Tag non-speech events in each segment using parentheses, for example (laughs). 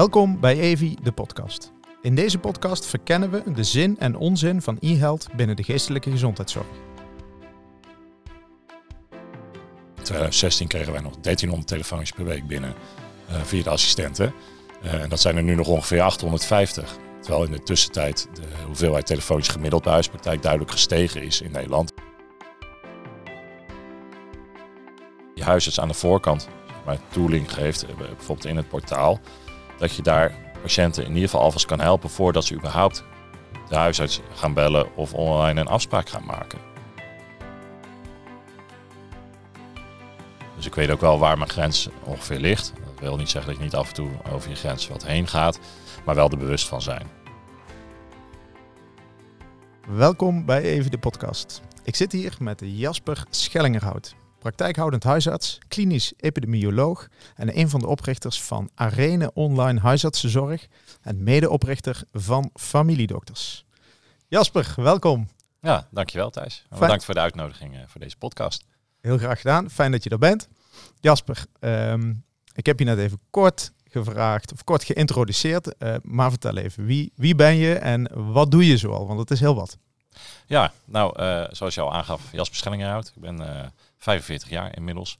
Welkom bij Evi, de podcast. In deze podcast verkennen we de zin en onzin van e-health binnen de geestelijke gezondheidszorg. In 2016 kregen wij nog 1300 telefoontjes per week binnen uh, via de assistenten. Uh, en dat zijn er nu nog ongeveer 850. Terwijl in de tussentijd de hoeveelheid telefoontjes gemiddeld bij huispraktijk duidelijk gestegen is in Nederland. Je huisarts aan de voorkant maar tooling geeft, eh, bijvoorbeeld in het portaal, dat je daar patiënten in ieder geval alvast kan helpen voordat ze überhaupt de huisarts gaan bellen of online een afspraak gaan maken. Dus ik weet ook wel waar mijn grens ongeveer ligt. Dat wil niet zeggen dat je niet af en toe over je grens wat heen gaat, maar wel er bewust van zijn. Welkom bij Even de podcast. Ik zit hier met Jasper Schellingerhout praktijkhoudend huisarts, klinisch epidemioloog en een van de oprichters van Arene Online Huisartsenzorg en medeoprichter van Familiedokters. Jasper, welkom. Ja, dankjewel Thijs. Bedankt voor de uitnodiging eh, voor deze podcast. Heel graag gedaan. Fijn dat je er bent. Jasper, ehm, ik heb je net even kort gevraagd, of kort geïntroduceerd, uh, maar vertel even, wie, wie ben je en wat doe je zoal? Want het is heel wat. Ja, nou, uh, zoals je al aangaf, Jasper Schellingerhout. Ik ben 45 jaar inmiddels.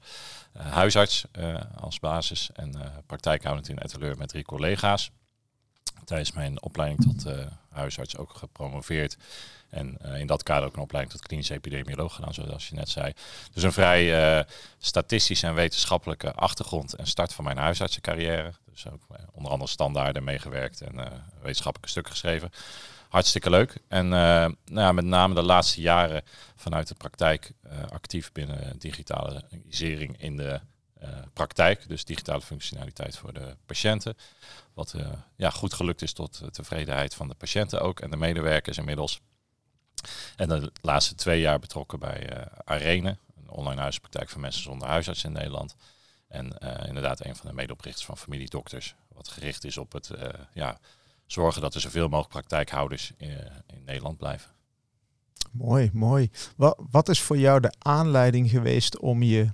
Uh, huisarts uh, als basis en uh, praktijkhoudend in Etteleur met drie collega's. Tijdens mijn opleiding tot huisarts ook gepromoveerd. En in dat kader ook een opleiding tot klinisch epidemioloog gedaan, zoals je net zei. Dus een vrij statistische en wetenschappelijke achtergrond en start van mijn huisartsencarrière. Dus ook onder andere standaarden meegewerkt en wetenschappelijke stukken geschreven hartstikke leuk. En uh, nou ja, met name de laatste jaren vanuit de praktijk uh, actief binnen digitalisering in de uh, praktijk. Dus digitale functionaliteit voor de patiënten. Wat ja, goed gelukt is tot tevredenheid van de patiënten ook en de medewerkers inmiddels. En de laatste twee jaar betrokken bij Arene, een online huispraktijk voor mensen zonder huisarts in Nederland. En inderdaad een van de medeoprichters van Familiedokters, wat gericht is op het ja, zorgen dat er zoveel mogelijk praktijkhouders in, eh, in Nederland blijven. Mooi, mooi. Wat, wat is voor jou de aanleiding geweest om je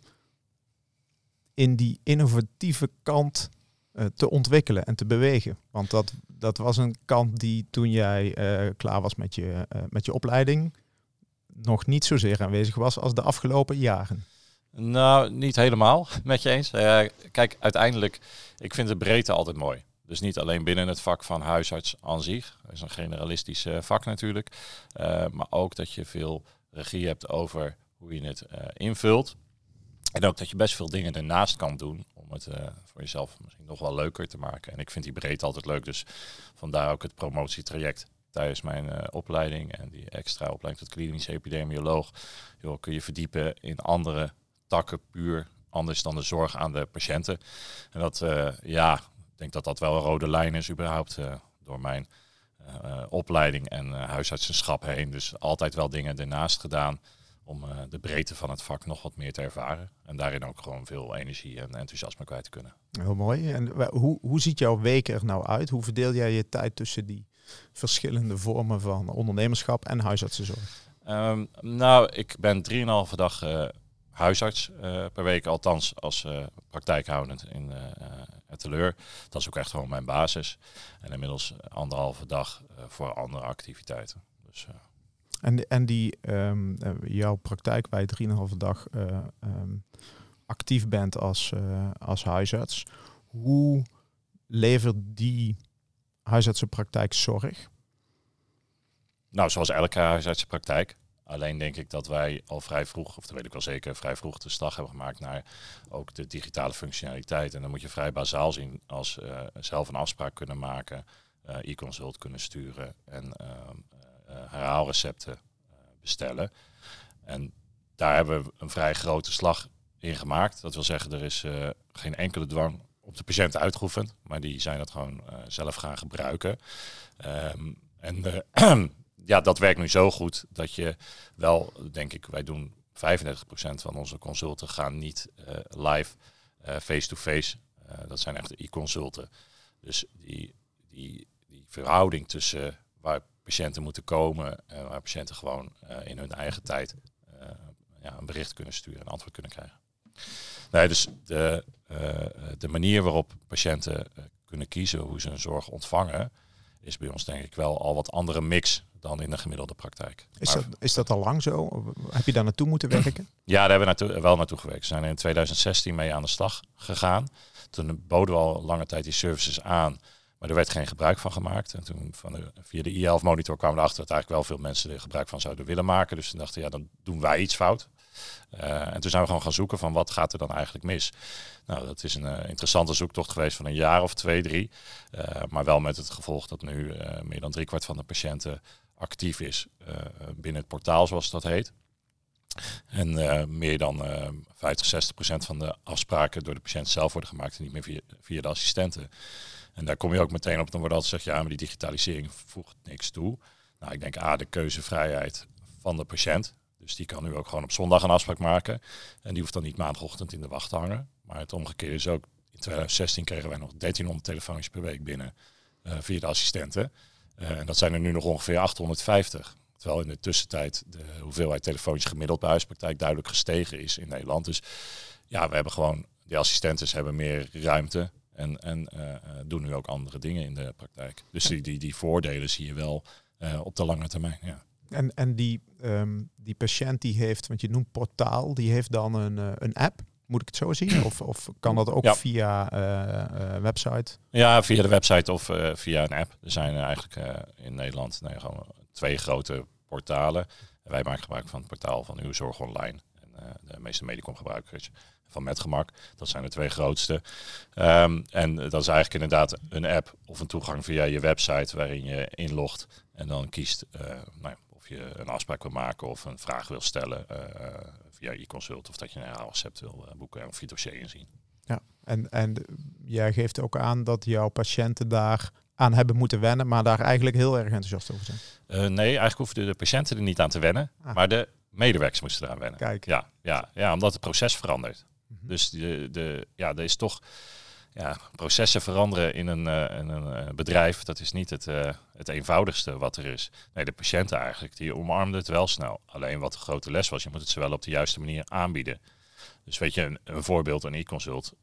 in die innovatieve kant uh, te ontwikkelen en te bewegen? Want dat, dat was een kant die toen jij uh, klaar was met je, uh, met je opleiding nog niet zozeer aanwezig was als de afgelopen jaren. Nou, niet helemaal (laughs) met je eens. kijk, uiteindelijk, ik vind de breedte altijd mooi. Dus niet alleen binnen het vak van huisarts aan zich. Dat is een generalistisch uh, vak natuurlijk. Uh, maar ook dat je veel regie hebt over hoe je het uh, invult. En ook dat je best veel dingen ernaast kan doen om het voor jezelf misschien nog wel leuker te maken. En ik vind die breedte altijd leuk. Dus vandaar ook het promotietraject tijdens mijn opleiding en die extra opleiding tot klinisch epidemioloog. Joh, kun je verdiepen in andere takken puur anders dan de zorg aan de patiënten. En dat, ja, denk dat dat wel een rode lijn is überhaupt uh, door mijn uh, opleiding en uh, huisartsenschap heen. Dus altijd wel dingen ernaast gedaan om de breedte van het vak nog wat meer te ervaren. En daarin ook gewoon veel energie en enthousiasme kwijt te kunnen. Heel mooi. En hoe, hoe ziet jouw week er nou uit? Hoe verdeel jij je tijd tussen die verschillende vormen van ondernemerschap en huisartsenzorg? Um, nou, ik ben 3,5 dag huisarts per week, althans als praktijkhoudend in teleur. Dat is ook echt gewoon mijn basis. En inmiddels anderhalve dag uh, voor andere activiteiten. Dus, uh. en, en die um, jouw praktijk waar je 3,5 dag uh, um, actief bent als, als huisarts. Hoe levert die huisartsenpraktijk zorg? Nou, zoals elke huisartsenpraktijk. Alleen denk ik dat wij al vrij vroeg, of dat weet ik wel zeker, vrij vroeg de slag hebben gemaakt naar ook de digitale functionaliteit. En dan moet je vrij bazaal zien als uh, zelf een afspraak kunnen maken, uh, e-consult kunnen sturen en uh, herhaalrecepten bestellen. En daar hebben we een vrij grote slag in gemaakt. Dat wil zeggen, er is geen enkele dwang op de patiënt uitgeoefend, maar die zijn dat gewoon zelf gaan gebruiken. Um, en (clears throat) ja, dat werkt nu zo goed dat je wel, denk ik, wij doen 35% van onze consulten gaan niet uh, live eh, face-to-face. -face. dat zijn echt e-consulten. Dus die, die, die verhouding tussen waar patiënten moeten komen en waar patiënten gewoon in hun eigen tijd ja, een bericht kunnen sturen en antwoord kunnen krijgen. Nee, dus de, de manier waarop patiënten kunnen kiezen hoe ze hun zorg ontvangen, is bij ons denk ik wel al wat andere mix dan in de gemiddelde praktijk. Is, dat, is dat al lang zo? Heb je daar naartoe moeten werken? (clears throat) Ja, daar hebben we naartoe, wel naartoe gewerkt. We zijn in 2016 mee aan de slag gegaan. Toen boden we al lange tijd die services aan. Maar er werd geen gebruik van gemaakt. En toen van de, via de i11 monitor kwamen we erachter dat eigenlijk wel veel mensen er gebruik van zouden willen maken. Dus toen dachten ja, dan doen wij iets fout. Uh, en toen zijn we gewoon gaan zoeken van wat gaat er dan eigenlijk mis. Nou, dat is een uh, interessante zoektocht geweest van een jaar of twee, drie. Uh, maar wel met het gevolg dat nu meer dan driekwart van de patiënten actief is binnen het portaal, zoals dat heet. En meer dan 50, 60 procent van de afspraken door de patiënt zelf worden gemaakt en niet meer via, via de assistenten. En daar kom je ook meteen op, dan wordt altijd gezegd, ja, maar die digitalisering voegt niks toe. Nou, ik denk A, de keuzevrijheid van de patiënt. Dus die kan nu ook gewoon op zondag een afspraak maken. En die hoeft dan niet maandagochtend in de wacht te hangen. Maar het omgekeerde is ook, in 2016 kregen wij nog 1300 telefoontjes per week binnen uh, via de assistenten. Uh, en dat zijn er nu nog ongeveer 850. Terwijl in de tussentijd de hoeveelheid telefoontjes gemiddeld bij huispraktijk duidelijk gestegen is in Nederland. Dus ja, we hebben gewoon, die assistenten hebben meer ruimte. En, en uh, doen nu ook andere dingen in de praktijk. Dus die, die, die voordelen zie je wel op de lange termijn. Ja. En, en die, um, die patiënt die heeft, want je noemt portaal, die heeft dan een, uh, een app. Moet ik het zo zien? (clears throat) Of, of kan dat ook ja. via uh, website? Ja, via de website of via een app. Er zijn eigenlijk in Nederland nee, gewoon twee grote portalen. En wij maken gebruik van het portaal van Uw Zorg Online. En de meeste medicom gebruikers van Metgemak. Dat zijn de twee grootste. Um, en dat is eigenlijk inderdaad een app of een toegang via je website waarin je inlogt en dan kiest uh, nou, of je een afspraak wil maken of een vraag wil stellen uh, via e-consult of dat je een recept wil uh, boeken of je dossier inzien. Ja, en, en jij geeft ook aan dat jouw patiënten daar aan hebben moeten wennen, maar daar eigenlijk heel erg enthousiast over zijn. nee, eigenlijk hoefden de patiënten er niet aan te wennen, ah. maar de medewerkers moesten eraan wennen. Kijk. Ja, ja, ja, omdat het proces verandert. Dus de, de, ja, er is toch ja, processen veranderen in een, in een uh, bedrijf. Dat is niet het, uh, het eenvoudigste wat er is. Nee, de patiënten eigenlijk, die omarmden het wel snel. Alleen wat de grote les was, je moet het ze wel op de juiste manier aanbieden. Dus weet je, een, een voorbeeld, een e-consult.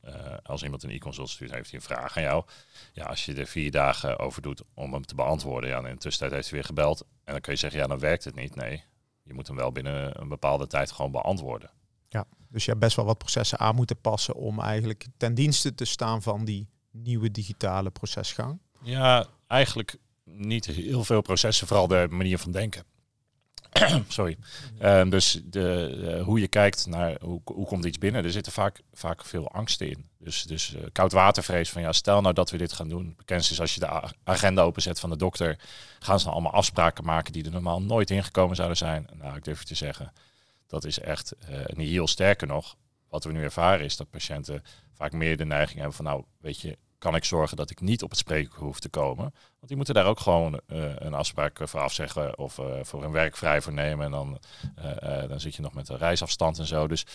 als iemand een e-consult stuurt, heeft hij een vraag aan jou. Ja, als je er vier dagen over doet om hem te beantwoorden, ja, in de tussentijd heeft hij weer gebeld. En dan kun je zeggen, ja, dan werkt het niet. Nee, je moet hem wel binnen een bepaalde tijd gewoon beantwoorden. Ja, dus je hebt best wel wat processen aan moeten passen om eigenlijk ten dienste te staan van die nieuwe digitale procesgang. Ja, eigenlijk niet heel veel processen, vooral de manier van denken. (clears throat) Sorry. Uh, dus de, hoe je kijkt naar hoe, hoe komt iets binnen, er zitten vaak, vaak veel angsten in. Dus, dus uh, koudwatervrees van ja, stel nou dat we dit gaan doen. Bekend is als je de agenda openzet van de dokter, gaan ze dan allemaal afspraken maken die er normaal nooit ingekomen zouden zijn. Nou, ik durf je te zeggen, dat is echt uh, niet heel sterker nog. Wat we nu ervaren is dat patiënten vaak meer de neiging hebben van nou, weet je, kan ik zorgen dat ik niet op het spreekuur hoef te komen. Want die moeten daar ook gewoon uh, een afspraak voor afzeggen of voor een werk vrij voor nemen. En dan, dan zit je nog met een reisafstand en zo. Dus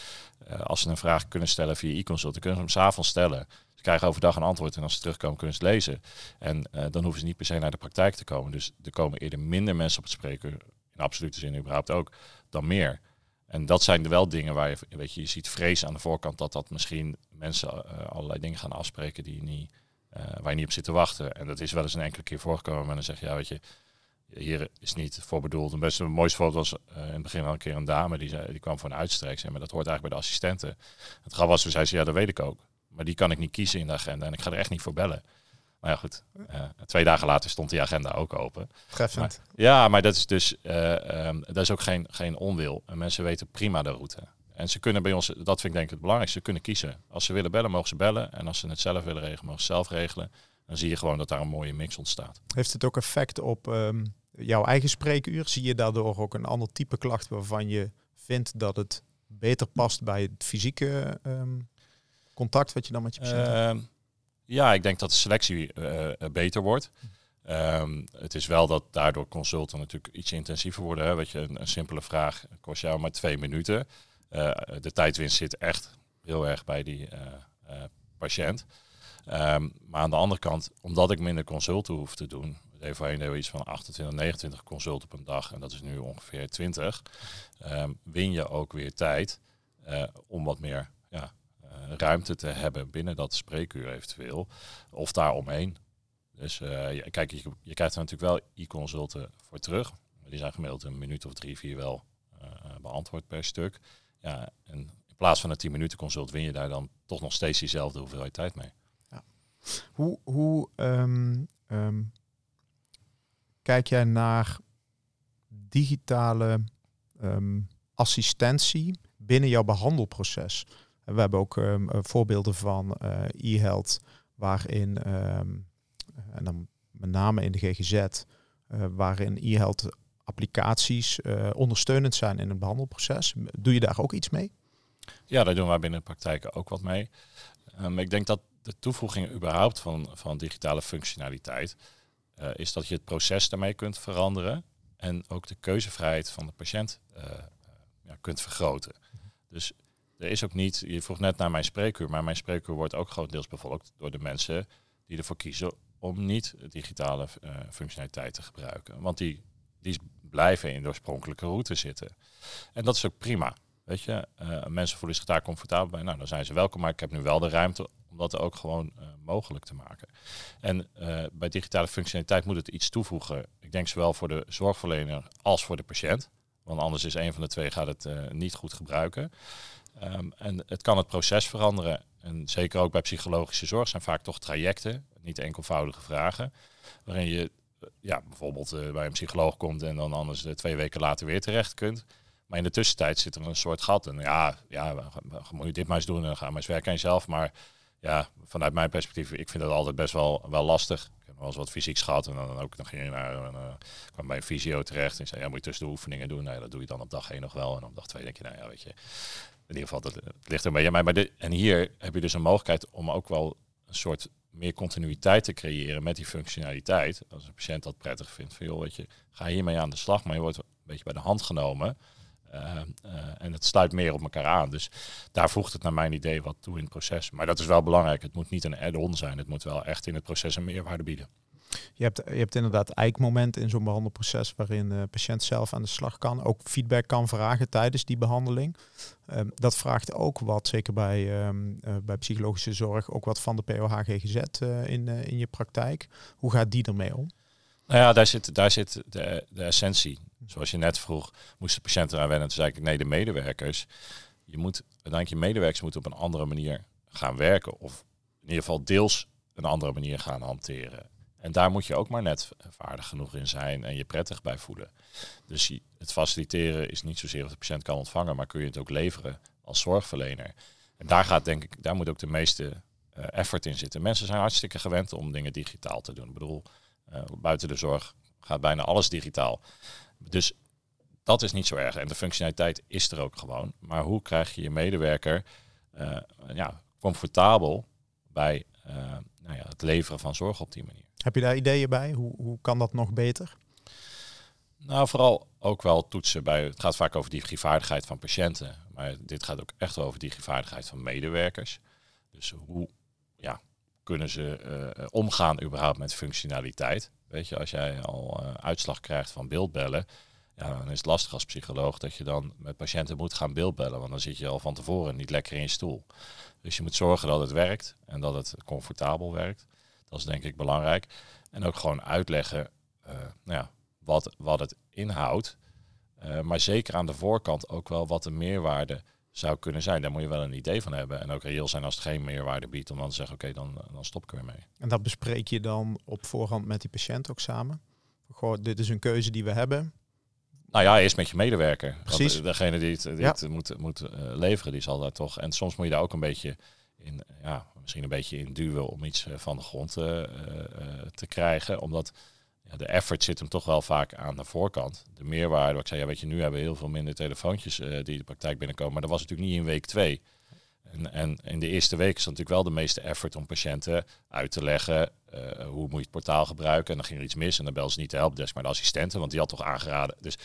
als ze een vraag kunnen stellen via e-consult, dan kunnen ze hem s'avonds stellen. Ze krijgen overdag een antwoord en als ze terugkomen kunnen ze het lezen. En dan hoeven ze niet per se naar de praktijk te komen. Dus er komen eerder minder mensen op het spreekuur, in absolute zin überhaupt ook, dan meer. En dat zijn wel dingen waar je, weet je, je ziet vrees aan de voorkant dat dat misschien mensen uh, allerlei dingen gaan afspreken die niet, uh, waar je niet op zit te wachten. En dat is wel eens een enkele keer voorgekomen. En dan zeg je, ja, weet je, hier is niet voor bedoeld. Een best mooiste voorbeeld was uh, in het begin al een keer een dame die, zei, die kwam voor een uitstreek. Zei, maar dat hoort eigenlijk bij de assistenten. Het grap was, toen zei ze, ja, dat weet ik ook. Maar die kan ik niet kiezen in de agenda en ik ga er echt niet voor bellen. Maar ja, goed. Uh, twee dagen later stond die agenda ook open. Treffend. Ja, maar dat is dus uh, um, dat is ook geen, geen onwil. En mensen weten prima de route. En ze kunnen bij ons, dat vind ik denk ik het belangrijkste, ze kunnen kiezen. Als ze willen bellen, mogen ze bellen. En als ze het zelf willen regelen, mogen ze zelf regelen. Dan zie je gewoon dat daar een mooie mix ontstaat. Heeft het ook effect op um, jouw eigen spreekuur? Zie je daardoor ook een ander type klacht waarvan je vindt dat het beter past bij het fysieke um, contact wat je dan met je patiënt hebt? Ja, ik denk dat de selectie uh, beter wordt. Um, het is wel dat daardoor consulten natuurlijk iets intensiever worden. Hè. Weet je, een, simpele vraag kost jou maar twee minuten. Uh, de tijdwinst zit echt heel erg bij die patiënt. Um, maar aan de andere kant, omdat ik minder consulten hoef te doen, voorheen deden we iets van 28, 29 consulten op een dag en dat is nu ongeveer 20, um, win je ook weer tijd om wat meer ja, ruimte te hebben binnen dat spreekuur eventueel. Of daaromheen. Dus kijk, je, je, krijgt er natuurlijk wel e-consulten voor terug. Die zijn gemiddeld een minuut of drie, vier wel beantwoord per stuk. Ja, en in plaats van een 10 minuten consult win je daar dan toch nog steeds diezelfde hoeveelheid tijd mee. Ja. Hoe, hoe ehm, ehm, kijk jij naar digitale um, assistentie binnen jouw behandelproces? We hebben ook voorbeelden van uh, e-health waarin, en dan met name in de GGZ, eh, waarin e-health applicaties ondersteunend zijn in het behandelproces. Doe je daar ook iets mee? Ja, daar doen wij binnen de praktijk ook wat mee. Um, ik denk dat de toevoeging überhaupt van, van digitale functionaliteit uh, is dat je het proces daarmee kunt veranderen en ook de keuzevrijheid van de patiënt uh, ja, kunt vergroten. Dus er is ook niet, je vroeg net naar mijn spreekuur, maar mijn spreekuur wordt ook grotendeels bevolkt door de mensen die ervoor kiezen om niet digitale uh, functionaliteit te gebruiken. Want die, die blijven in de oorspronkelijke route zitten. En dat is ook prima. Weet je, uh, mensen voelen zich daar comfortabel bij. Nou, dan zijn ze welkom, maar ik heb nu wel de ruimte om dat ook gewoon uh, mogelijk te maken. En bij digitale functionaliteit moet het iets toevoegen. Ik denk zowel voor de zorgverlener als voor de patiënt. Want anders is een van de twee gaat het niet goed gebruiken. Um, en het kan het proces veranderen. En zeker ook bij psychologische zorg zijn vaak toch trajecten, niet enkelvoudige vragen, waarin je ja, bijvoorbeeld uh, bij een psycholoog komt en dan anders uh, twee weken later weer terecht kunt. Maar in de tussentijd zit er een soort gat. En ja, ja moet je dit maar eens doen en ga maar eens werken aan jezelf. Maar ja, vanuit mijn perspectief, ik vind dat altijd best wel, wel lastig. Ik heb wel eens wat fysiek gehad en dan ook je naar, kwam bij een fysio terecht en zei, ja, moet je tussen de oefeningen doen. Nou, dat doe je dan op dag 1 nog wel. En op dag 2 denk je, nou ja, weet je, in ieder geval, dat, ligt er een beetje aan mij. Maar en hier heb je dus een mogelijkheid om ook wel een soort meer continuïteit te creëren met die functionaliteit. Als een patiënt dat prettig vindt, van joh, weet je, ga hiermee aan de slag, maar je wordt een beetje bij de hand genomen. Uh, uh, en het sluit meer op elkaar aan. Dus daar voegt het naar mijn idee wat toe in het proces. Maar dat is wel belangrijk. Het moet niet een add-on zijn. Het moet wel echt in het proces een meerwaarde bieden. Je hebt, je hebt inderdaad eikmomenten in zo'n behandelproces waarin de patiënt zelf aan de slag kan, ook feedback kan vragen tijdens die behandeling. Um, dat vraagt ook wat, zeker bij, um, uh, bij psychologische zorg, ook wat van de POH GGZ uh, in, uh, in je praktijk. Hoe gaat die ermee om? Nou ja, daar zit, daar zit de, de essentie. Zoals je net vroeg, moest de patiënt eraan wennen. Toen zei ik, nee, de medewerkers. Je moet, uiteindelijk je medewerkers moeten op een andere manier gaan werken. Of in ieder geval deels een andere manier gaan hanteren. En daar moet je ook maar net vaardig genoeg in zijn en je prettig bij voelen. Dus het faciliteren is niet zozeer of de patiënt kan ontvangen, maar kun je het ook leveren als zorgverlener. En daar gaat denk ik, daar moet ook de meeste uh, effort in zitten. Mensen zijn hartstikke gewend om dingen digitaal te doen. Ik bedoel, uh, buiten de zorg gaat bijna alles digitaal. Dus dat is niet zo erg. En de functionaliteit is er ook gewoon. Maar hoe krijg je je medewerker uh, ja, comfortabel bij nou ja, het leveren van zorg op die manier? Heb je daar ideeën bij? Hoe, hoe kan dat nog beter? Nou, vooral ook wel toetsen bij. Het gaat vaak over digievaardigheid van patiënten. Maar dit gaat ook echt over digievaardigheid van medewerkers. Dus hoe ja, kunnen ze uh, omgaan überhaupt met functionaliteit? Weet je, als jij al uh, uitslag krijgt van beeldbellen, ja, dan is het lastig als psycholoog dat je dan met patiënten moet gaan beeldbellen. Want dan zit je al van tevoren niet lekker in je stoel. Dus je moet zorgen dat het werkt en dat het comfortabel werkt. Dat is denk ik belangrijk. En ook gewoon uitleggen uh, nou ja, wat, wat het inhoudt. Uh, maar zeker aan de voorkant ook wel wat de meerwaarde zou kunnen zijn. Daar moet je wel een idee van hebben. En ook reëel zijn als het geen meerwaarde biedt. Om dan te zeggen, oké, dan, dan stop ik er mee. En dat bespreek je dan op voorhand met die patiënt ook samen? Goh, dit is een keuze die we hebben. Nou ja, eerst met je medewerker. Precies. Want degene die het, die ja. het moet, moet uh, leveren, die zal daar toch... En soms moet je daar ook een beetje in, ja, misschien een beetje in duwen om iets eh, van de grond uh, te krijgen. Omdat ja, de effort zit hem toch wel vaak aan de voorkant. De meerwaarde, wat ik zei, ja, weet je, nu hebben we heel veel minder telefoontjes die de praktijk binnenkomen. Maar dat was natuurlijk niet in week twee. En, en in de eerste week is natuurlijk wel de meeste effort om patiënten uit te leggen uh, hoe moet je het portaal gebruiken. En dan ging er iets mis en dan bel ze niet de helpdesk, maar de assistenten, want die had toch aangeraden. Dus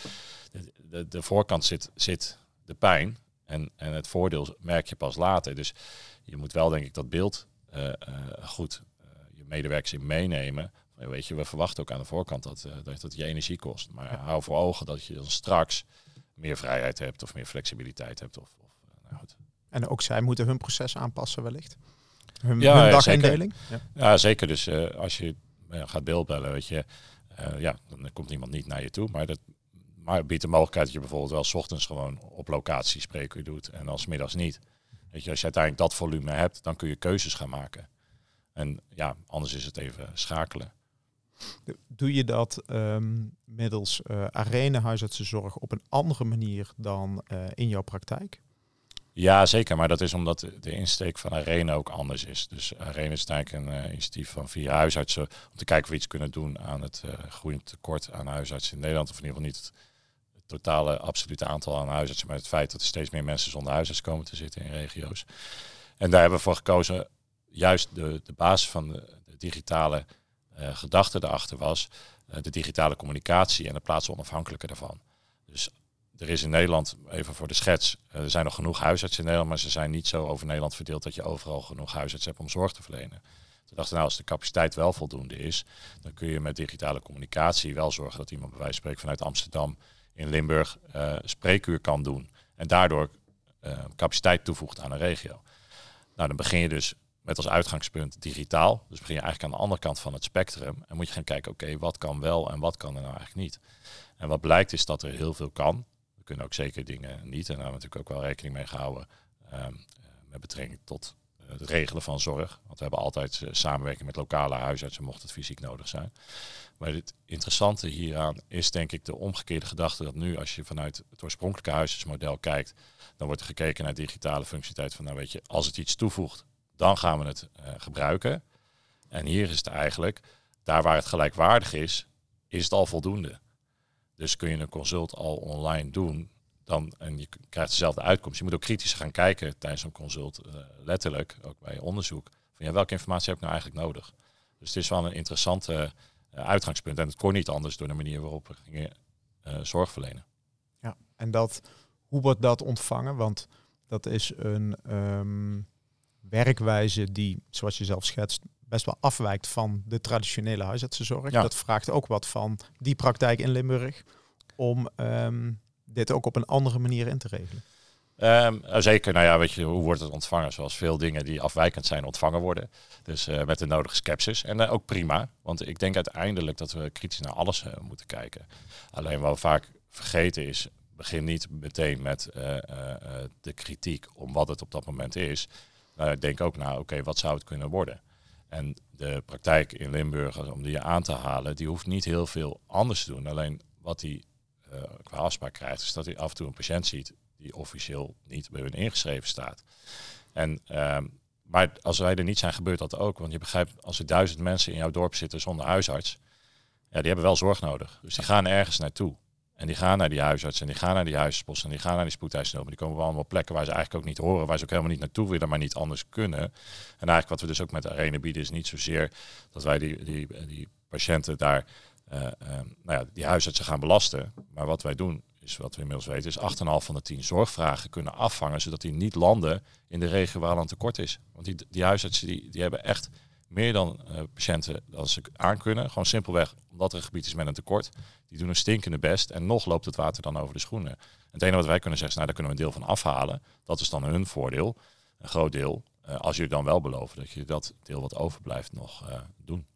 de, de, de voorkant zit, zit de pijn en, en het voordeel merk je pas later. Dus je moet wel denk ik dat beeld uh, uh, goed je medewerkers in meenemen. Weet je, we verwachten ook aan de voorkant dat, dat, dat je energie kost. Maar ja. hou voor ogen dat je dan straks meer vrijheid hebt of meer flexibiliteit hebt. Of, of nou goed. En ook zij moeten hun proces aanpassen wellicht. Hun, Ja, hun ja, dagindeling. Ja. Ja, zeker. Dus eh, als je eh, gaat beeldbellen, weet je, eh, ja, dan komt iemand niet naar je toe. Maar dat maar het biedt de mogelijkheid dat je bijvoorbeeld wel 's ochtends gewoon op locatie spreken doet en als middags niet. Weet je, als je uiteindelijk dat volume hebt, dan kun je keuzes gaan maken. En ja, anders is het even schakelen. Doe je dat ehm, middels eh arena huisartsenzorg op een andere manier dan eh, in jouw praktijk? Ja, zeker. Maar dat is omdat de- insteek van Arena ook anders is. Dus Arena is eigenlijk een eh, initiatief van vier huisartsen om te kijken of we iets kunnen doen aan het eh, groeiend tekort aan huisartsen in Nederland. Of in ieder geval niet het, totale absolute aantal aan huisartsen, maar het feit dat er steeds meer mensen zonder huisarts komen te zitten in regio's. En daar hebben we voor gekozen, juist de, de basis van de, digitale eh, gedachte daarachter was de digitale communicatie en de plaatsonafhankelijke daarvan. Dus er is in Nederland, even voor de schets, eh, er zijn nog genoeg huisartsen in Nederland, maar ze zijn niet zo over Nederland verdeeld dat je overal genoeg huisartsen hebt om zorg te verlenen. Toen dachten nou, als de capaciteit wel voldoende is, dan kun je met digitale communicatie wel zorgen dat iemand bij wijze van spreken vanuit Amsterdam in Limburg eh spreekuur kan doen. En daardoor eh, capaciteit toevoegt aan een regio. Nou, dan begin je dus met als uitgangspunt digitaal. Dus begin je eigenlijk aan de andere kant van het spectrum. En moet je gaan kijken, oké, wat kan wel en wat kan er nou eigenlijk niet. En wat blijkt is dat er heel veel kan. Kunnen ook zeker dingen niet. En daar hebben we natuurlijk ook wel rekening mee gehouden ehm, eh, met betrekking tot eh, het regelen van zorg. Want we hebben altijd eh, samenwerking met lokale huisartsen, mocht het fysiek nodig zijn. Maar het interessante hieraan is denk ik de omgekeerde gedachte dat nu als je vanuit het oorspronkelijke huisartsmodel kijkt, dan wordt er gekeken naar digitale functionaliteit van nou weet je, als het iets toevoegt, dan gaan we het gebruiken. En hier is het eigenlijk, daar waar het gelijkwaardig is, is het al voldoende. Dus kun je een consult al online doen, dan, en je krijgt dezelfde uitkomst. Je moet ook kritisch gaan kijken tijdens een consult, eh, letterlijk, ook bij onderzoek, van ja, welke informatie heb ik nou eigenlijk nodig? Dus het is wel een interessante eh, uitgangspunt. En het kon niet anders door de manier waarop we gingen eh, zorg verlenen. Ja. En dat, hoe wordt dat ontvangen? Want dat is een ehm, werkwijze die, zoals je zelf schetst, best wel afwijkt van de traditionele huisartsenzorg. Ja. Dat vraagt ook wat van die praktijk in Limburg om ehm, dit ook op een andere manier in te regelen. Ehm, eh, zeker, nou ja, weet je, hoe wordt het ontvangen? Zoals veel dingen die afwijkend zijn ontvangen worden. Dus eh, met de nodige sceptisch. En eh, ook prima, want ik denk uiteindelijk dat we kritisch naar alles eh, moeten kijken. Alleen wat we vaak vergeten is, begin niet meteen met de kritiek om wat het op dat moment is. Nou, denk ook naar, oké, wat zou het kunnen worden? En de praktijk in Limburg, om die aan te halen, die hoeft niet heel veel anders te doen. Alleen wat hij eh, qua afspraak krijgt, is dat hij af en toe een patiënt ziet die officieel niet bij hun ingeschreven staat. En, ehm, maar als wij er niet zijn, gebeurt dat ook. Want je begrijpt, als er duizend mensen in jouw dorp zitten zonder huisarts, ja, die hebben wel zorg nodig. Dus die gaan ergens naartoe. En die gaan naar die huisarts en die gaan naar die huispost en die gaan naar die spoedeisende hulp. Die komen wel allemaal plekken waar ze eigenlijk ook niet horen, waar ze ook helemaal niet naartoe willen, maar niet anders kunnen. En eigenlijk wat we dus ook met de arena bieden is niet zozeer dat wij die, die, die patiënten daar, eh, eh, nou ja, die huisartsen gaan belasten. Maar wat wij doen is wat we inmiddels weten, is 8,5 van de 10 zorgvragen kunnen afvangen, zodat die niet landen in de regio waar dan tekort is. Want die, die huisartsen die, die hebben echt meer dan eh, patiënten dan ze aankunnen. Gewoon simpelweg omdat er een gebied is met een tekort. Die doen een stinkende best en nog loopt het water dan over de schoenen. En het enige wat wij kunnen zeggen is, nou daar kunnen we een deel van afhalen. Dat is dan hun voordeel, een groot deel. Eh, als jullie dan wel beloven dat je dat deel wat overblijft nog eh, doen.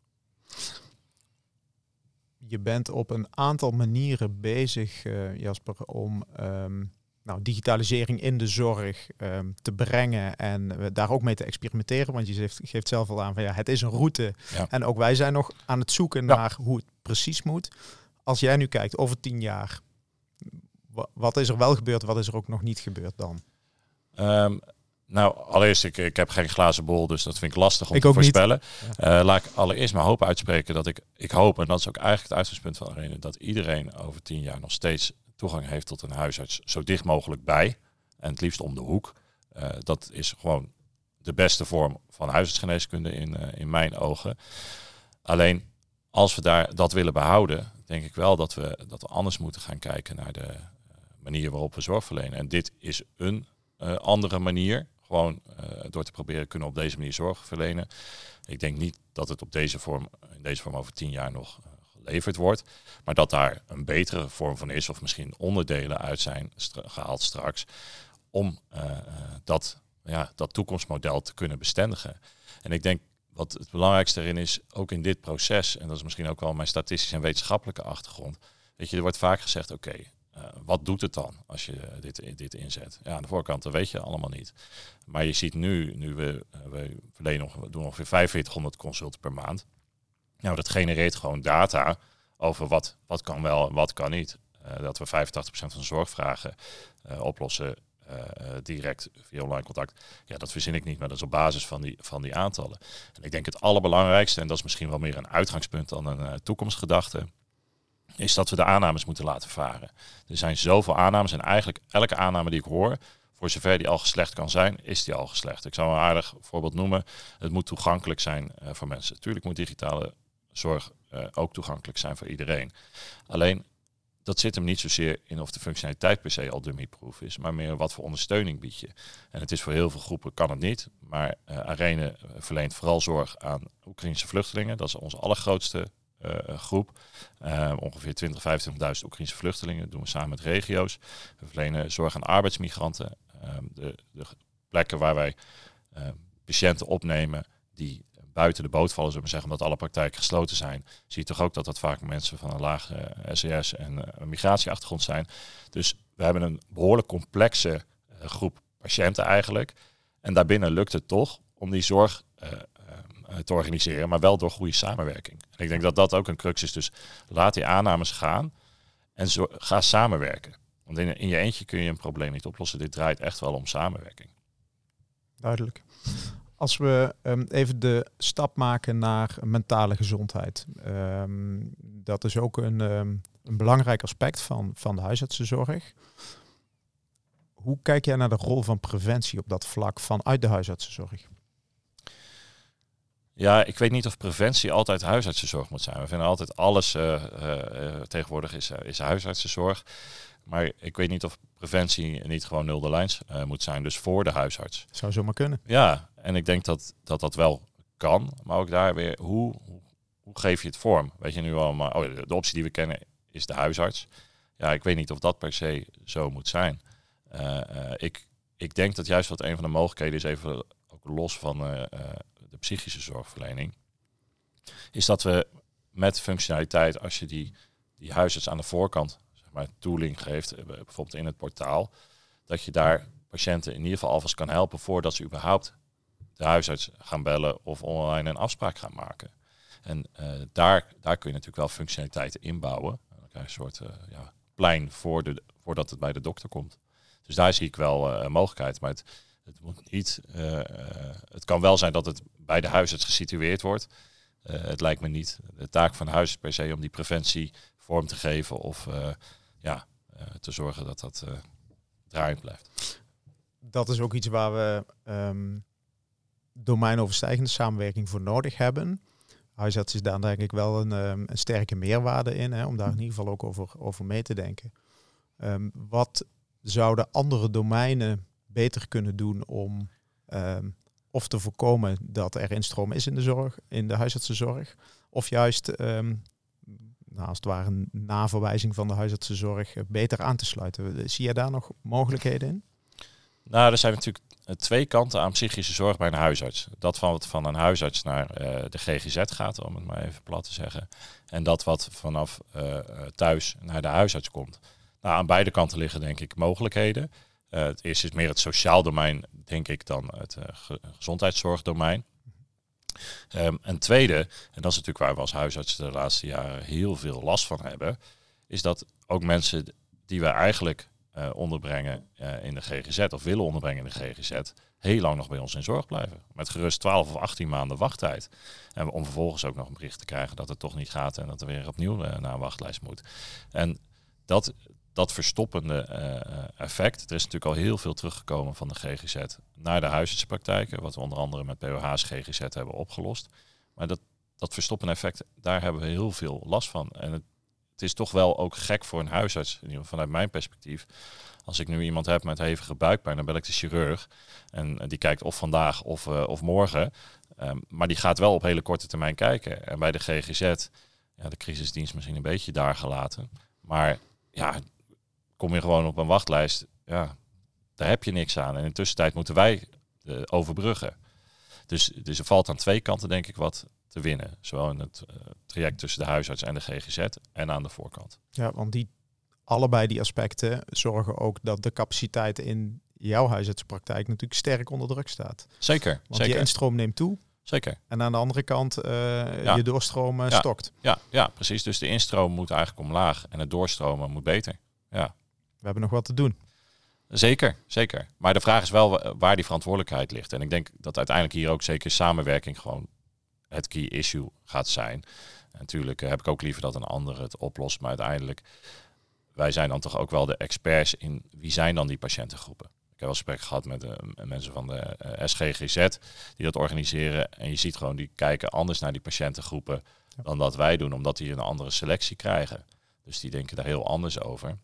Je bent op een aantal manieren bezig, Jasper, om ehm, nou, digitalisering in de zorg ehm, te brengen en eh, daar ook mee te experimenteren. Want je geeft, geeft zelf al aan van ja, het is een route. Ja. En ook wij zijn nog aan het zoeken Ja. naar hoe het precies moet. Als jij nu kijkt over tien jaar, wa- wat is er wel gebeurd, wat is er ook nog niet gebeurd dan? Ehm, nou, allereerst, ik, ik heb geen glazen bol, dus dat vind ik lastig om Ik te voorspellen. Eh, laat ik allereerst maar hoop uitspreken dat ik, ik hoop, en dat is ook eigenlijk het uitgangspunt van Arena, dat iedereen over tien jaar nog steeds toegang heeft tot een huisarts zo dicht mogelijk bij. En het liefst om de hoek. Eh, dat is gewoon de beste vorm van huisartsgeneeskunde in, eh, in mijn ogen. Alleen als we daar dat willen behouden, denk ik wel dat we, dat we anders moeten gaan kijken naar de eh, manier waarop we zorg verlenen. En dit is een andere manier. Gewoon door te proberen kunnen op deze manier zorg verlenen. Ik denk niet dat het op deze vorm, in deze vorm over tien jaar nog geleverd wordt. Maar dat daar een betere vorm van is, of misschien onderdelen uit zijn gehaald straks. Om eh, eh, dat ja, dat toekomstmodel te kunnen bestendigen. En ik denk wat het belangrijkste erin is, ook in dit proces, en dat is misschien ook wel mijn statistische en wetenschappelijke achtergrond. Weet je, er wordt vaak gezegd, oké, eh, wat doet het dan als je dit, dit inzet? Ja, aan de voorkant, dat weet je allemaal niet. Maar je ziet nu, nu we, we verleden nog, we doen ongeveer 4500 consulten per maand. Nou, dat genereert gewoon data over wat, wat kan wel en wat kan niet. Uh, dat we 85% van de zorgvragen oplossen direct via online contact. Ja, dat verzin ik niet, maar dat is op basis van die, van die aantallen. En ik denk het allerbelangrijkste, en dat is misschien wel meer een uitgangspunt dan een toekomstgedachte, is dat we de aannames moeten laten varen. Er zijn zoveel aannames en eigenlijk elke aanname die ik hoor, voor zover die al geslecht kan zijn, is die al geslecht. Ik zou een aardig voorbeeld noemen. Het moet toegankelijk zijn voor mensen. Natuurlijk moet digitale zorg uh, ook toegankelijk zijn voor iedereen. Alleen dat zit hem niet zozeer in of de functionaliteit per se al dummyproof is, maar meer wat voor ondersteuning bied je. En het is voor heel veel groepen kan het niet, maar uh, Arene verleent vooral zorg aan Oekraïnse vluchtelingen. Dat is onze allergrootste groep. Uh, ongeveer 20, 25.000 Oekraïnse vluchtelingen. Doen we samen met regio's. We verlenen zorg aan arbeidsmigranten. Uh, de, de, plekken waar wij patiënten opnemen die buiten de boot vallen, zullen we zeggen, omdat alle praktijken gesloten zijn, zie je toch ook dat dat vaak mensen van een lage SES en migratieachtergrond zijn. Dus we hebben een behoorlijk complexe groep patiënten eigenlijk. En daarbinnen lukt het toch om die zorg eh, te organiseren, maar wel door goede samenwerking. En ik denk dat dat ook een crux is. Dus laat die aannames gaan en ga samenwerken. Want in, in je eentje kun je een probleem niet oplossen. Dit draait echt wel om samenwerking. Duidelijk. Als we um, even de stap maken naar mentale gezondheid. Um, dat is ook een, um, een belangrijk aspect van, van de huisartsenzorg. Hoe kijk jij naar de rol van preventie op dat vlak vanuit de huisartsenzorg? Ja, ik weet niet of preventie altijd huisartsenzorg moet zijn. We vinden altijd alles uh, uh, tegenwoordig is, is huisartsenzorg. Maar ik weet niet of preventie niet gewoon nul de lijns uh, moet zijn, dus voor de huisarts. Zou zomaar kunnen. Ja, en ik denk dat dat, dat wel kan. Maar ook daar weer, hoe, hoe, geef je het vorm? Weet je nu allemaal, oh, de, optie die we kennen is de huisarts. Ja, ik weet niet of dat per se zo moet zijn. ik, ik denk dat juist wat een van de mogelijkheden is, even ook los van de psychische zorgverlening, is dat we met functionaliteit, als je die, die huisarts aan de voorkant maar, tooling geeft, eh, bijvoorbeeld in het portaal, dat je daar patiënten in ieder geval alvast kan helpen voordat ze überhaupt de huisarts gaan bellen of online een afspraak gaan maken. En uh, daar, daar kun je natuurlijk wel functionaliteiten inbouwen. Dan krijg je een soort uh, ja, plein voor de, voordat het bij de dokter komt. Dus daar zie ik wel een mogelijkheid. Maar het, het moet niet. het kan wel zijn dat het bij de huisarts gesitueerd wordt. Het lijkt me niet de taak van huis per se om die preventie vorm te geven of uh, ja, uh, te zorgen dat dat draaiend blijft. Dat is ook iets waar we um, domeinoverstijgende samenwerking voor nodig hebben. Huisarts is daar denk ik wel een, um, een sterke meerwaarde in, hè, om daar in ieder geval ook over, over mee te denken. Um, wat zouden andere domeinen beter kunnen doen om of te voorkomen dat er instroom is in de zorg, in de huisartsenzorg, of juist um, nou, als het ware een van de huisartsenzorg beter aan te sluiten. Zie je daar nog mogelijkheden in? Nou, er zijn natuurlijk twee kanten aan psychische zorg bij een huisarts. Dat van wat van een huisarts naar uh, de GGZ gaat, om het maar even plat te zeggen. En dat wat vanaf thuis naar de huisarts komt. Nou, aan beide kanten liggen denk ik mogelijkheden. Het eerste is meer het sociaal domein, denk ik, dan het gezondheidszorgdomein. Um, en tweede, en dat is natuurlijk waar we als huisarts de laatste jaren heel veel last van hebben, is dat ook mensen die we eigenlijk uh, onderbrengen in de GGZ of willen onderbrengen in de GGZ, heel lang nog bij ons in zorg blijven. Met gerust 12 of 18 maanden wachttijd. En om vervolgens ook nog een bericht te krijgen dat het toch niet gaat en dat er weer opnieuw naar een wachtlijst moet. En dat, dat verstoppende uh, effect. Er is natuurlijk al heel veel teruggekomen van de GGZ naar de huisartsenpraktijken, wat we onder andere met POH's GGZ hebben opgelost. Maar dat, dat verstoppende effect, daar hebben we heel veel last van. En het, het is toch wel ook gek voor een huisarts, vanuit mijn perspectief. Als ik nu iemand heb met hevige buikpijn, dan bel ik de chirurg. En die kijkt of vandaag of, uh, of morgen. Um, maar die gaat wel op hele korte termijn kijken. En bij de GGZ, ja, de crisisdienst misschien een beetje daar gelaten. Maar ja, kom je gewoon op een wachtlijst, ja, daar heb je niks aan. En in de tussentijd moeten wij te overbruggen. Dus, dus er valt aan twee kanten denk ik wat te winnen. Zowel in het uh, traject tussen de huisarts en de GGZ en aan de voorkant. Ja, want die, allebei die aspecten zorgen ook dat de capaciteit in jouw huisartsenpraktijk natuurlijk sterk onder druk staat. Zeker. Want zeker. je instroom neemt toe. Zeker. En aan de andere kant uh, je doorstroom ja. stokt. Ja, ja, precies. Dus de instroom moet eigenlijk omlaag en het doorstromen moet beter. Ja. Hebben nog wat te doen. Zeker, zeker. Maar de vraag is wel waar die verantwoordelijkheid ligt. En ik denk dat uiteindelijk hier ook zeker samenwerking gewoon het key issue gaat zijn. En natuurlijk heb ik ook liever dat een ander het oplost. Maar uiteindelijk, wij zijn dan toch ook wel de experts in wie zijn dan die patiëntengroepen. Ik heb wel gesprek gehad met de mensen van de uh, SGGZ die dat organiseren. En je ziet gewoon, die kijken anders naar die patiëntengroepen dan dat wij doen, omdat die een andere selectie krijgen. Dus die denken daar heel anders over.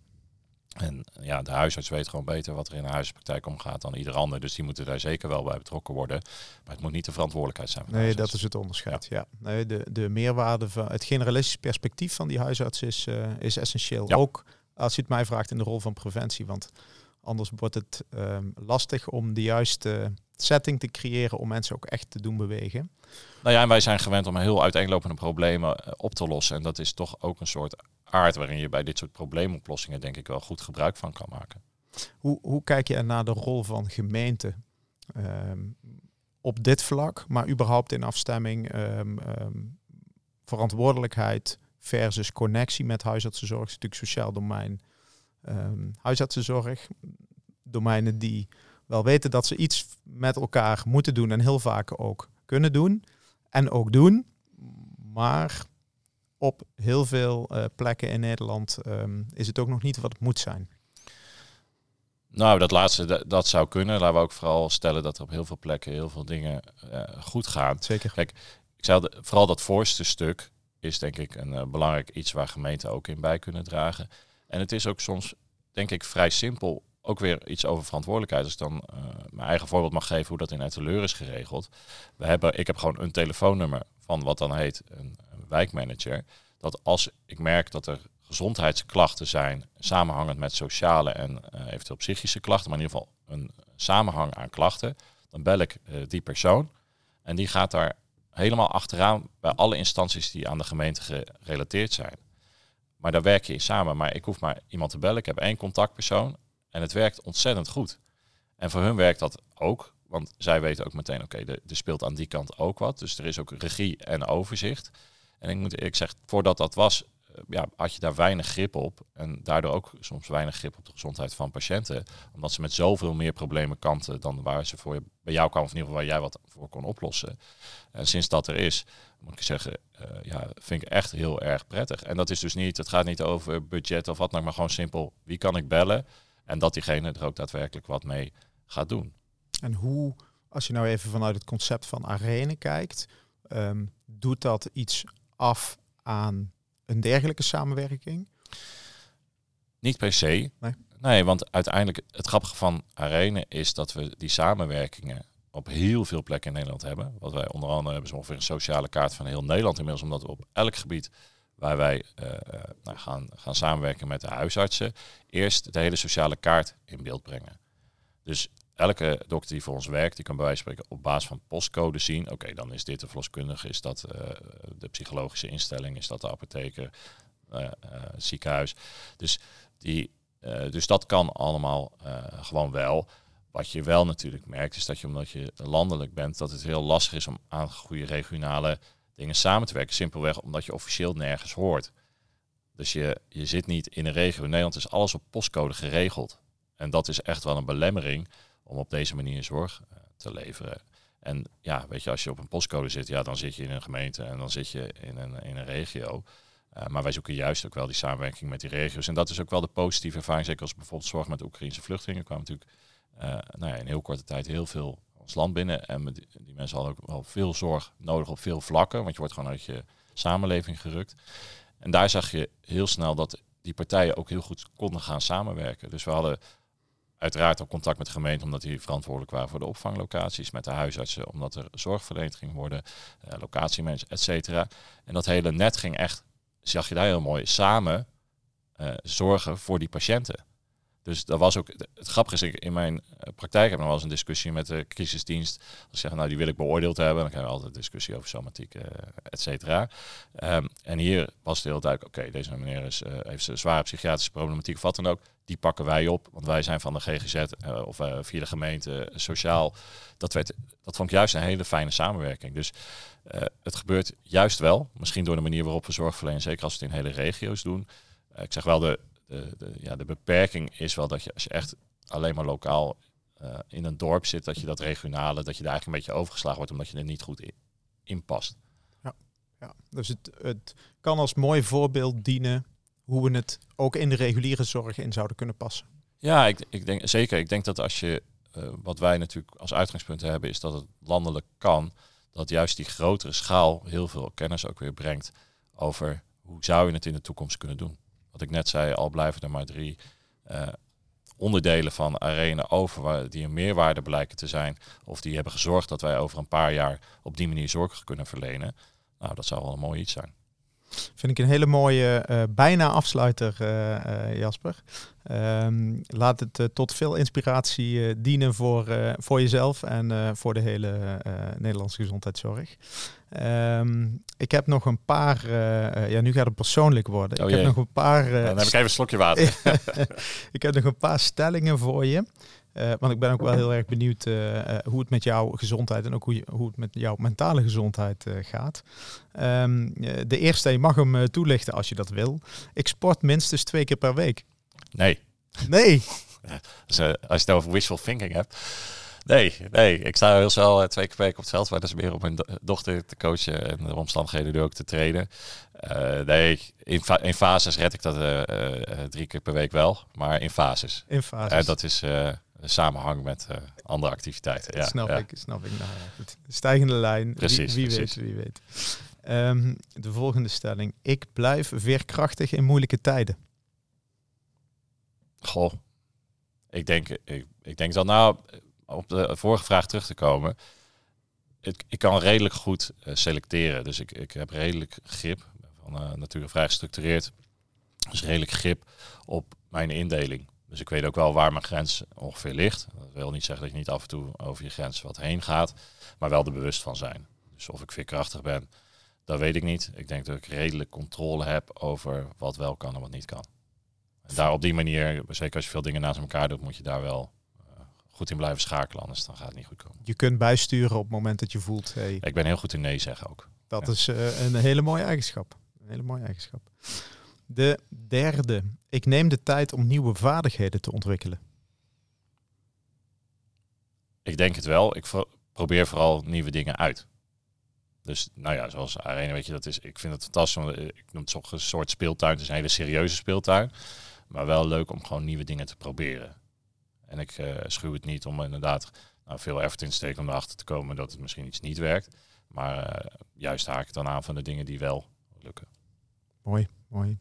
En ja, de huisarts weet gewoon beter wat er in een huispraktijk omgaat dan ieder ander. Dus die moeten daar zeker wel bij betrokken worden. Maar het moet niet de verantwoordelijkheid zijn. Van nee, dat is het onderscheid. Ja. ja. Nee, de, de meerwaarde van het generalistisch perspectief van die huisarts is, uh, is essentieel. Ja. Ook als je het mij vraagt in de rol van preventie. Want anders wordt het um, lastig om de juiste setting te creëren om mensen ook echt te doen bewegen. Nou ja, en wij zijn gewend om heel uiteenlopende problemen uh, op te lossen. En dat is toch ook een soort aard waarin je bij dit soort probleemoplossingen denk ik wel goed gebruik van kan maken. Hoe, hoe kijk je naar de rol van gemeenten um, op dit vlak, maar überhaupt in afstemming um, verantwoordelijkheid versus connectie met huisartsenzorg, is natuurlijk sociaal domein, huisartsenzorg, domeinen die wel weten dat ze iets met elkaar moeten doen en heel vaak ook kunnen doen en ook doen, maar op heel veel uh, plekken in Nederland um, is het ook nog niet wat het moet zijn. Nou, dat laatste, dat, dat, zou kunnen. Laten we ook vooral stellen dat er op heel veel plekken heel veel dingen uh, goed gaan. Zeker. Kijk, ik zei vooral dat voorste stuk is denk ik een uh, belangrijk iets waar gemeenten ook in bij kunnen dragen. En het is ook soms, denk ik, vrij simpel. Ook weer iets over verantwoordelijkheid. Als ik dan mijn eigen voorbeeld mag geven hoe dat in Etteleur is geregeld. We hebben, ik heb gewoon een telefoonnummer van wat dan heet een, wijkmanager dat als ik merk dat er gezondheidsklachten zijn, samenhangend met sociale en uh, eventueel psychische klachten, maar in ieder geval een samenhang aan klachten, dan bel ik uh, die persoon en die gaat daar helemaal achteraan bij alle instanties die aan de gemeente gerelateerd zijn. Maar daar werk je in samen. Maar ik hoef maar iemand te bellen. Ik heb één contactpersoon en het werkt ontzettend goed. En voor hun werkt dat ook, want zij weten ook meteen, oké, okay, er speelt aan die kant ook wat. Dus er is ook regie en overzicht. En ik moet ik zeg, voordat dat was, ja, had je daar weinig grip op. En daardoor ook soms weinig grip op de gezondheid van patiënten. Omdat ze met zoveel meer problemen kanten dan waar ze voor bij jou kwamen, of in ieder geval waar jij wat voor kon oplossen. En sinds dat er is, moet ik zeggen, uh, ja, vind ik echt heel erg prettig. En dat is dus niet, het gaat niet over budget of wat dan, maar gewoon simpel, wie kan ik bellen? En dat diegene er ook daadwerkelijk wat mee gaat doen. En hoe, als je nou even vanuit het concept van arene kijkt, um, doet dat iets af aan een dergelijke samenwerking? Niet per se. Nee. nee, want uiteindelijk het grappige van Arene is dat we die samenwerkingen op heel veel plekken in Nederland hebben. Wat wij onder andere hebben, zo ongeveer een sociale kaart van heel Nederland inmiddels, omdat we op elk gebied waar wij uh, nou, gaan, gaan samenwerken met de huisartsen, eerst de hele sociale kaart in beeld brengen. Dus elke dokter die voor ons werkt, die kan bij wijze van spreken op basis van postcode zien. Oké, dan is dit de verloskundige, is dat uh, de psychologische instelling, is dat de apotheker, uh, ziekenhuis. Dus, die, dus dat kan allemaal gewoon wel. Wat je wel natuurlijk merkt, is dat je omdat je landelijk bent, dat het heel lastig is om aan goede regionale dingen samen te werken. Simpelweg omdat je officieel nergens hoort. Dus je, je zit niet in een regio. In Nederland is alles op postcode geregeld. En dat is echt wel een belemmering om op deze manier zorg uh, te leveren. En ja, weet je, als je op een postcode zit, ja, dan zit je in een gemeente en dan zit je in een, in een regio. Uh, maar wij zoeken juist ook wel die samenwerking met die regio's. En dat is ook wel de positieve ervaring. Zeker als bijvoorbeeld zorg met Oekraïnse vluchtelingen kwam natuurlijk uh, nou ja, in heel korte tijd heel veel ons land binnen. En die, die mensen hadden ook wel veel zorg nodig op veel vlakken. Want je wordt gewoon uit je samenleving gerukt. En daar zag je heel snel dat die partijen ook heel goed konden gaan samenwerken. Dus we hadden uiteraard ook contact met de gemeente, omdat die verantwoordelijk waren voor de opvanglocaties, met de huisartsen, omdat er zorg verleend ging worden, uh, locatiemanagers, et cetera. En dat hele net ging echt, zag je daar heel mooi, samen uh, zorgen voor die patiënten. Dus dat was ook, het grappige is, ik in mijn eh, praktijk heb ik nog wel eens een discussie met de crisisdienst. Als ze zeggen, nou die wil ik beoordeeld hebben, dan krijgen we altijd een discussie over somatiek, uh, et cetera. Ehm, en hier was het heel duidelijk, oké, deze meneer is, uh, heeft een zware psychiatrische problematiek of wat dan ook. Die pakken wij op, want wij zijn van de GGZ of via de gemeente sociaal. Dat, werd, dat vond ik juist een hele fijne samenwerking. Dus het gebeurt juist wel, misschien door de manier waarop we zorg verlenen, zeker als we het in hele regio's doen. ik zeg wel, de, de, de, ja, de beperking is wel dat je als je echt alleen maar lokaal uh, in een dorp zit, dat je dat regionale, dat je daar eigenlijk een beetje overgeslagen wordt omdat je er niet goed in, in past. Ja, ja. dus het, het kan als mooi voorbeeld dienen hoe we het ook in de reguliere zorg in zouden kunnen passen. Ja, ik, ik denk zeker. Ik denk dat als je, uh, wat wij natuurlijk als uitgangspunt hebben, is dat het landelijk kan, dat juist die grotere schaal heel veel kennis ook weer brengt over hoe zou je het in de toekomst kunnen doen wat ik net zei, al blijven er maar drie uh, onderdelen van Arena over waar, die een meerwaarde blijken te zijn. Of die hebben gezorgd dat wij over een paar jaar op die manier zorg kunnen verlenen. Nou, dat zou wel een mooi iets zijn. Vind ik een hele mooie uh, bijna afsluiter, uh, Jasper. Um, laat het tot veel inspiratie dienen voor, voor jezelf en voor de hele Nederlandse gezondheidszorg. Um, ik heb nog een paar, ja nu gaat het persoonlijk worden. Oh, ik heb nog een paar... Dan heb ik even een slokje water. (laughs) ik heb nog een paar stellingen voor je. Uh, want ik ben ook wel heel erg benieuwd uh, uh, hoe het met jouw gezondheid en ook hoe, je, hoe het met jouw mentale gezondheid gaat. Um, de eerste, je mag hem toelichten als je dat wil. Ik sport minstens twee keer per week. Nee. Nee. (laughs) dus, als je het over wishful thinking hebt. Nee, nee. Ik sta heel snel twee keer per week op het veld. Maar dat is meer om mijn do dochter te coachen en de omstandigheden door ook te trainen. nee, in, in, fases red ik dat drie keer per week wel. Maar in fases. In fases. Dat is samenhang met uh, andere activiteiten. Ja, snap ja. ik, snap ik. Nou, goed. Stijgende lijn. Precies. Wie, wie precies. weet, wie weet. Um, de volgende stelling. Ik blijf veerkrachtig in moeilijke tijden. Goh, ik denk, ik, ik denk dat nou, op de vorige vraag terug te komen. Ik, ik kan redelijk goed uh, selecteren. Dus ik, ik heb redelijk grip. Van uh, natuurlijk vrij gestructureerd. Dus redelijk grip op mijn indeling. Dus ik weet ook wel waar mijn grens ongeveer ligt. Dat wil niet zeggen dat je niet af en toe over je grens wat heen gaat, maar wel er bewust van zijn. Dus of ik veerkrachtig ben, dat weet ik niet. Ik denk dat ik redelijk controle heb over wat wel kan en wat niet kan. En daar op die manier, zeker als je veel dingen naast elkaar doet, moet je daar wel uh, goed in blijven schakelen, anders dan gaat het niet goed komen. Je kunt bijsturen op het moment dat je voelt. Hey, ik ben heel goed in nee zeggen ook. Dat ja. is uh, een hele mooie eigenschap. Een hele mooie eigenschap. De derde. Ik neem de tijd om nieuwe vaardigheden te ontwikkelen. Ik denk het wel. Ik probeer vooral nieuwe dingen uit. Dus nou ja, zoals Arena, weet je, dat is, ik vind het fantastisch. Want ik noem het toch een soort speeltuin. Het is een hele serieuze speeltuin. Maar wel leuk om gewoon nieuwe dingen te proberen. En ik uh, schuw het niet om inderdaad nou, veel effort in te steken om erachter te komen dat het misschien iets niet werkt. Maar uh, juist haak ik dan aan van de dingen die wel lukken. Mooi, mooi.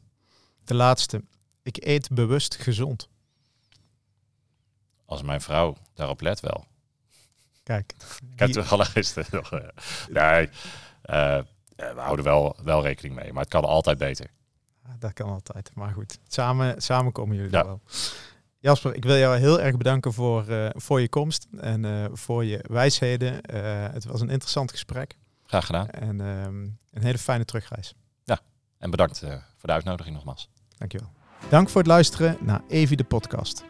De laatste. Ik eet bewust gezond. Als mijn vrouw daarop let wel. Kijk. Ik heb toevallig nog... Uh, nee, uh, we houden wel, wel rekening mee. Maar het kan altijd beter. Dat kan altijd. Maar goed, samen, samen komen jullie ja. wel. Jasper, ik wil jou heel erg bedanken voor, uh, voor je komst en uh, voor je wijsheden. Het was een interessant gesprek. Graag gedaan. En um, een hele fijne terugreis. Ja, en bedankt voor de uitnodiging nogmaals. Dankjewel. Dank voor het luisteren naar Evi de podcast.